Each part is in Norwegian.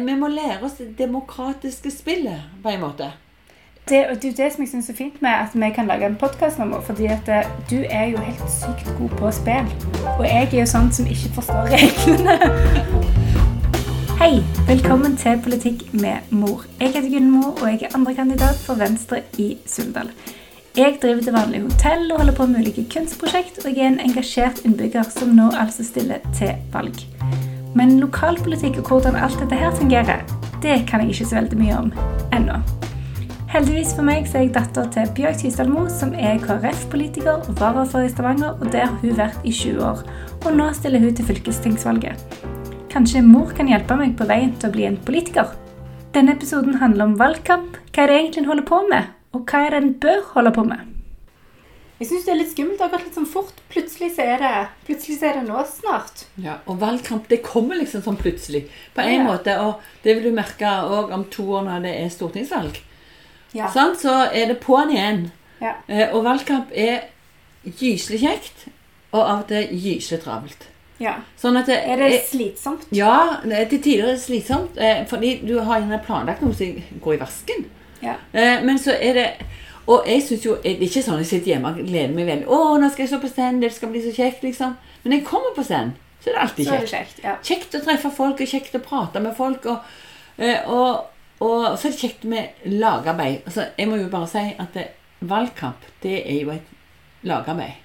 vi må lære oss det demokratiske spillet, på en måte. Det, og det er det som jeg synes er fint med at vi kan lage en podkast nå, fordi at eh, du er jo helt sykt god på spill. Og jeg er jo sånn som ikke forstår reglene. Hei, velkommen til Politikk med mor. Jeg heter Gunnmo, og jeg er andrekandidat for Venstre i Suldal. Jeg driver til vanlig hotell og holder på med ulike kunstprosjekt, og jeg er en engasjert innbygger som nå altså stiller til valg. Men lokalpolitikk og hvordan alt dette her fungerer, det kan jeg ikke så veldig mye om ennå. Heldigvis for meg så er jeg datter til Bjørg Tysdalmo, som er KrF-politiker og varaordfører i Stavanger, og der har hun vært i 20 år. Og nå stiller hun til fylkestingsvalget. Kanskje mor kan hjelpe meg på veien til å bli en politiker? Denne episoden handler om valgkamp, hva er det egentlig en holder på med, og hva er det en bør holde på med? Jeg syns det er litt skummelt. Gått litt sånn fort. Plutselig så er det, plutselig så er det nå snart. Ja, Og valgkamp det kommer liksom sånn plutselig. På en Ja. måte, Og det vil du merke òg om to år når det er stortingsvalg. Ja. Sånn, Så er det på'n igjen. Ja. Eh, Og valgkamp er gyselig kjekt, og av og til gyselig travelt. ja. Sånn at det, Er det slitsomt? Ja, til tider er det slitsomt. eh, Fordi du har gjerne planlagt noe som går i vasken. Ja. Eh, Men så er det Og jeg synes jo Det er ikke sånn jeg sitter hjemme og gleder meg veldig. 'Å, nå skal jeg stå på stand, det skal bli så kjekt', liksom. Men når jeg kommer på stand, så er det alltid er det kjekt. kjekt. Ja. Kjekt å treffe folk, og kjekt å prate med folk. Og, eh, og, og så er det kjekt med lagarbeid. Altså, jeg må jo bare si at det, valgkamp, det er jo et lagarbeid.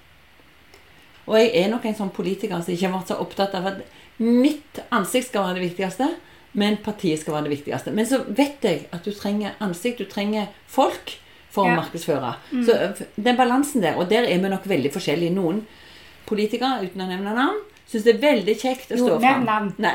Og jeg er nok en sånn politiker som ikke har vært så opptatt av at mitt ansikt skal være det viktigste, men partiet skal være det viktigste. Men så vet jeg at du trenger ansikt, du trenger folk for Ja. å markedsføre. Så den balansen der, og der er vi nok veldig forskjellige. Noen politikere, uten å nevne navn, syns det er veldig kjekt å Jo, stå nevn fram. navn. Nei.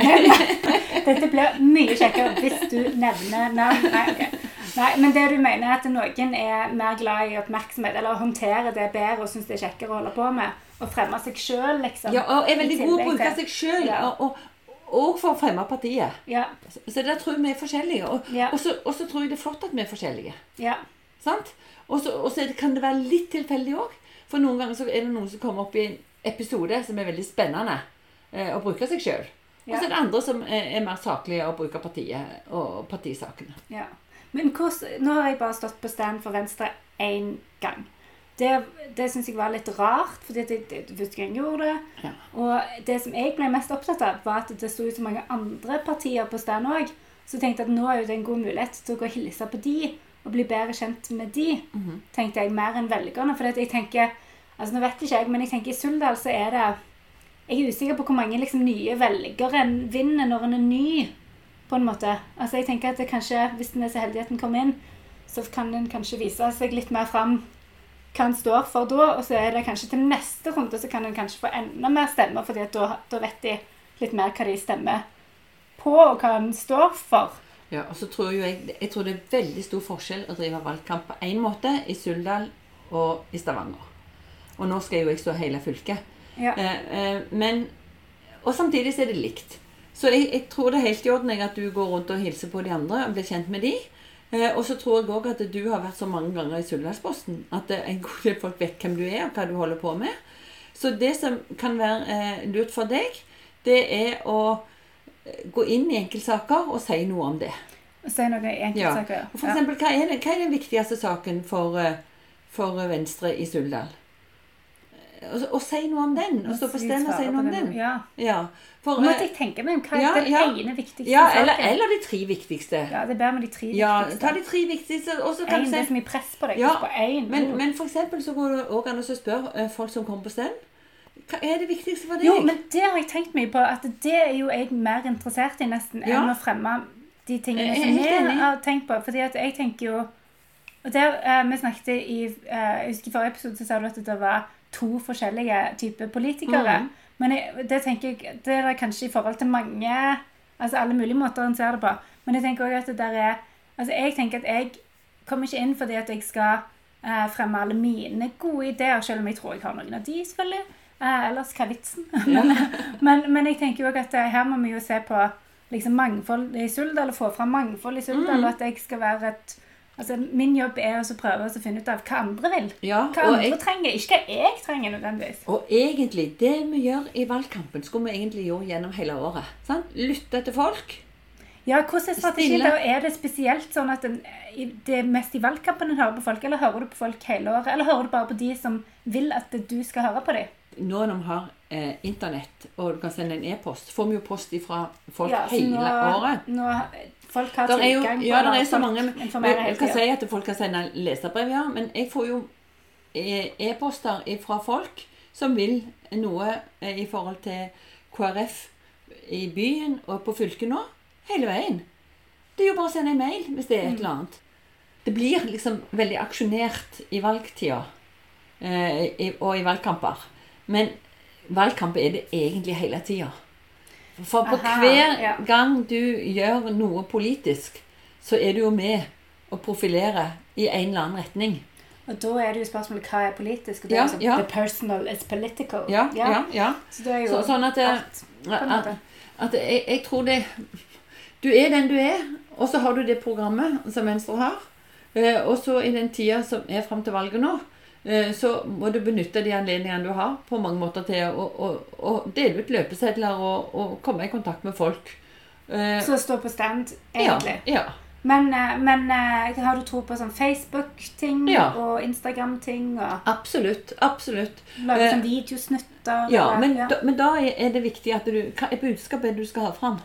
Dette blir mye kjekkere hvis du nevner navn. Nei. Nei, men det du mener er at noen er mer glad i oppmerksomhet, eller håndterer det bedre og syns det er kjekkere å holde på med, og fremme seg sjøl, liksom. Ja, og er veldig god å bruke seg sjøl, Ja. og, for å fremme partiet. Ja, Så der tror jeg vi er forskjellige. Og, Ja. og, så, og så tror jeg det er flott at vi er forskjellige. ja? Og så kan det være litt tilfeldig òg. For noen ganger så er det noen som kommer opp i en episode som er veldig spennende eh, å bruke seg sjøl. Og så er det andre som er, er mer saklige og bruker partiet og partisakene. ja. Men hvordan, nå har jeg bare stått på stand for Venstre én gang. Det, det syns jeg var litt rart, fordi det, det første gang jeg gjorde det. Ja. Og det som jeg ble mest opptatt av, var at det sto så mange andre partier på stand òg. Så jeg tenkte at nå er det en god mulighet til å gå og hilse på de, og bli bedre kjent med de. tenkte jeg, mer enn velgerne. For jeg tenker, altså nå vet ikke jeg, men jeg tenker i Suldal så er det Jeg er usikker på hvor mange liksom, nye velgere en vinner når en er ny, på en måte. Altså jeg tenker at det kanskje, Hvis en er så heldig at en kommer inn, så kan en kanskje vise seg litt mer fram hva en står for da, og så er det kanskje til neste runde så kan en kanskje få enda mer stemmer, fordi at da, da vet de litt mer hva de stemmer på, og hva en står for. Ja, og så tror jeg, jeg tror det er veldig stor forskjell å drive valgkamp på én måte i Suldal og i Stavanger. Og nå skal jo jeg stå hele fylket. Ja. Eh, eh, men, og samtidig så er det likt. Så jeg, jeg tror det er helt i orden at du går rundt og hilser på de andre og blir kjent med de. Eh, og så tror jeg òg at du har vært så mange ganger i Suldalsposten at eh, en god del folk vet hvem du er og hva du holder på med. Så det som kan være lurt for deg, det er å gå inn i enkeltsaker og si noe om det. Si noe i enkeltsaker. ja. For eksempel, hva er, hva er den viktigste saken for, eh, for Venstre i Suldal? Eh, Og, og si noe om den. Og stå på stedet og si noe om den. Ja. Ja, for, Nå måtte eh, jeg tenke meg om hva er ja, den ja. ene viktigste ja eller, saken. eller de tre viktigste. Ja, det er bedre med de tre Ja, viktigste. ta de tre viktigste, og så kan En, du det er så mye press på deg. Ja, på en. men, men for eksempel så går det òg an å spørre folk som kommer på stand Hva er det viktigste for deg? jo, men det har jeg tenkt mye på. At det er jo jeg mer interessert i nesten Ja. enn å fremme de tingene som vi har tenkt på. Fordi at jeg tenker jo Og der eh, vi snakket i eh, Jeg husker i forrige episode så sa du at det var to forskjellige typer politikere. Mm. Men jeg, det tenker jeg Det er kanskje i forhold til mange Altså alle mulige måter en ser det på. Men jeg tenker også at det der er Altså jeg tenker at jeg kommer ikke inn fordi at jeg skal eh, fremme alle mine gode ideer, selv om jeg tror jeg har noen av de, selvfølgelig. Eh, ellers hva er vitsen? men, men, men jeg tenker jo at eh, her må vi jo se på liksom mangfold i Suldal, og få fram mangfold i Suldal, Mm. og at jeg skal være et Altså, Min jobb er å prøve å finne ut av hva andre vil. Ja, Hva andre jeg, trenger, ikke hva jeg trenger nødvendigvis. og egentlig, det vi gjør i valgkampen, skulle vi egentlig gjøre gjennom hele året. Sant? Lytte til folk. Ja, hvordan er strategien da? Er det spesielt sånn at den, det er mest i valgkampen en hører på folk, eller hører du på folk hele året? Eller hører du bare på de som vil at du skal høre på dem? Nå når vi har eh, internett, og du kan sende en e-post, får vi jo post fra folk Ja, hele nå, året. Nå, folk har Der er jo, tilgang på ja, det er så mange men, Jeg kan si at folk kan sende leserbrev, ja, men jeg får jo eh, e-poster fra folk som vil noe eh, i forhold til KrF i byen og på fylket nå. Hele veien. Det er jo bare å sende en mail hvis det er et eller annet. Det blir liksom veldig aksjonert i valgtida eh, og i valgkamper. Men valgkamp er det egentlig hele tida. For på Aha, hver ja. gang du gjør noe politisk, så er du jo med å profilere i en eller annen retning. Og da er det jo spørsmålet hva er politisk, og det Ja, er liksom ja. the personal is political. Ja, ja, ja. Så det er jo Så, sånn at, det- alt, måte. at jeg, jeg tror det Du er den du er, og så har du det programmet som Venstre har. Eh, og så i den tida som er fram til valget nå, eh, så må du benytte de anledningene du har på mange måter til å, å, å dele ut løpesedler og, og komme i kontakt med folk. Eh, Så stå på stand, egentlig. Ja, ja. Men, men har du tro på sånn Facebook-ting Ja. og Instagram-ting Absolutt. Absolutt. lage sånn videosnutter? Ja, men, ja. Da, men da er det viktig at du Hva er budskapet du skal ha fram?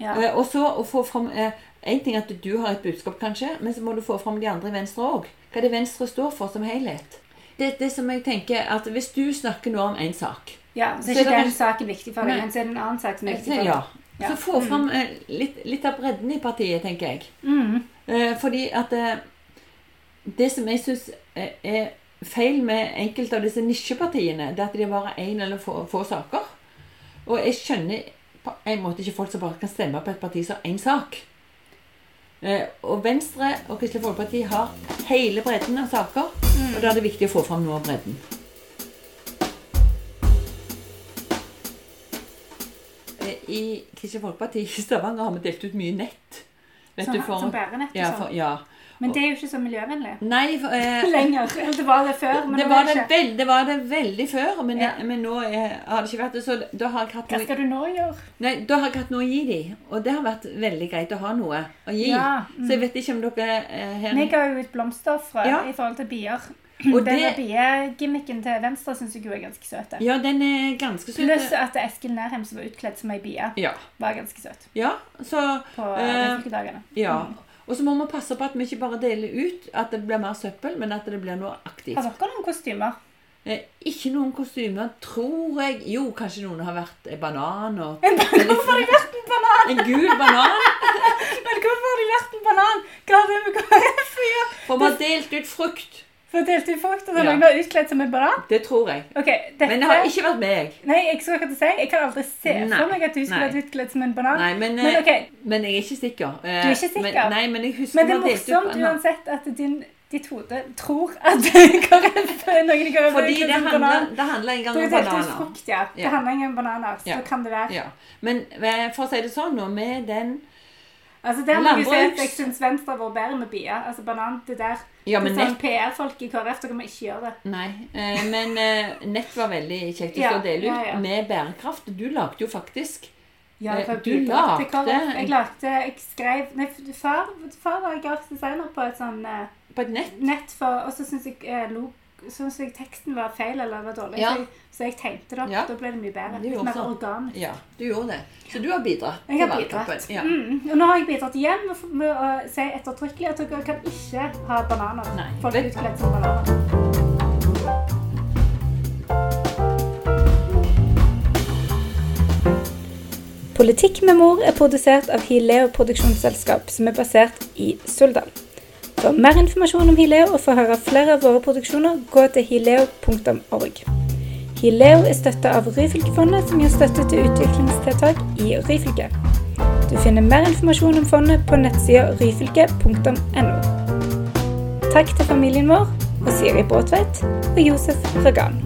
Ja. Eh, og så å få fram eh, En ting er at du har et budskap, kanskje, men så må du få fram de andre i Venstre òg. Hva det Venstre står for som helhet. Det, det som jeg tenker at Hvis du snakker nå om én sak ja, så så er er ikke den saken viktig for deg, men så er det en annen sak som er viktig for ja, deg. Så få fram eh, litt, litt av bredden i partiet, tenker jeg. Mm. Eh, fordi at eh, det som jeg syns er feil med enkelte av disse nisjepartiene, det er at de bare har én eller få, få saker. Og jeg skjønner på en måte ikke folk som bare kan stemme på et parti som én sak. Eh, og Venstre og Kristelig Folkeparti har hele bredden av saker, og da er det viktig å få fram noe av bredden. Eh, I Kristelig Folkeparti i Stavanger har vi delt ut mye nett. Vet Som, du, for, som bærenett ja, sånn. for, ja. Men det er jo ikke så miljøvennlig. Nei, for, eh, Lenger. Det var det før, men det, nå var det, ikke. veld, det var det veldig før, men, Ja. men nå er, har det ikke vært det. Så da har jeg hatt Hva noe, skal du nå gjøre? nei, da har jeg hatt noe å gi dem. Og det har vært veldig greit å ha noe å gi. Ja, mm. Så jeg vet ikke om dere eh, her Vi ga jo ut blomsterfrø Ja. i forhold til bier. Og Den det- biegimmicken til Venstre syns jeg jo er ganske søt. Ja, den er ganske søt. Pluss at Eskil Nærheim, som var utkledd som ei bie, Ja. var ganske søt ja, så på Eh, Ja, Ja. Og så må vi passe på at vi ikke bare deler ut at det blir mer søppel, men at det blir noe aktivt. Har dere noen kostymer? Eh, ikke noen kostymer, tror jeg. Jo, kanskje noen har vært en banan og Hvorfor har de vært en banan? En gul banan. Men hvorfor har de vært en banan? Hva har det med KrF å gjøre? For vi har delt ut frukt. For delt i frukt, og så Ja. noen var utkledd som en banan? Det tror jeg. Okay, dette... Men det har ikke vært meg. Nei, jeg skal akkurat si, jeg kan aldri se Nei, for meg at du skulle vært utkledd som en banan. Nei, men, Men okay. men jeg er ikke sikker. Eh, Du er ikke sikker? Men, nei, men jeg husker Men det er morsomt opp... uansett at din, ditt hode tror at KrF noen i KrF Fordi det handler, det handler en gang om bananer. frukt, ja. Det handler handler ikke om bananer, så Ja. kan det være. Ja. Men eh, for å si det sånn, nå med den Altså, der må vi si at jeg syns Venstre har vært bedre med bier. Altså, banan, det der Ja, men det er sånn PR-folk i KrF, dere må ikke gjøre det. Nei. Eh, men eh, nett var veldig kjekt å Ja, dele ut. ja, ja. Med bærekraft. Du lagde jo faktisk Ja, Eh, du lagde. Jeg lagde, jeg skrev Nei, far, far var grafisk designer på et sånn eh, på et nett. nett for Og så syns jeg, eh, lo- så synes jeg teksten var feil eller var dårlig, Ja. så, jeg, så jeg tenkte det opp. Ja. Da ble det mye bedre. Litt mer organ. organisk. Ja, du gjorde det. Så du har bidratt Jeg til har bidratt. Ja. Mm. Og nå har jeg bidratt igjen med, med å si ettertrykkelig at dere kan ikke ha bananer. Nei. Folk Vet- utkledd som bananer. Politikk med mor er produsert av Hileo produksjonsselskap, som er basert i Suldal. For mer informasjon om Hileo og for å høre flere av våre produksjoner, gå til hileo.org. Hileo er støtta av Ryfylkefondet, som gir støtte til utviklingstiltak i Ryfylke. Du finner mer informasjon om fondet på nettsida ryfylke.no. Takk til familien vår og Siri Bråtveit og Josef Ragan.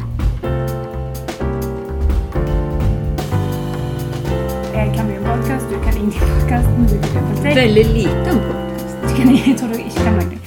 Jeg kan mye om podkast, du kan ingen podkast. Veldig lite om podkast. Jeg tror du ikke kan noe.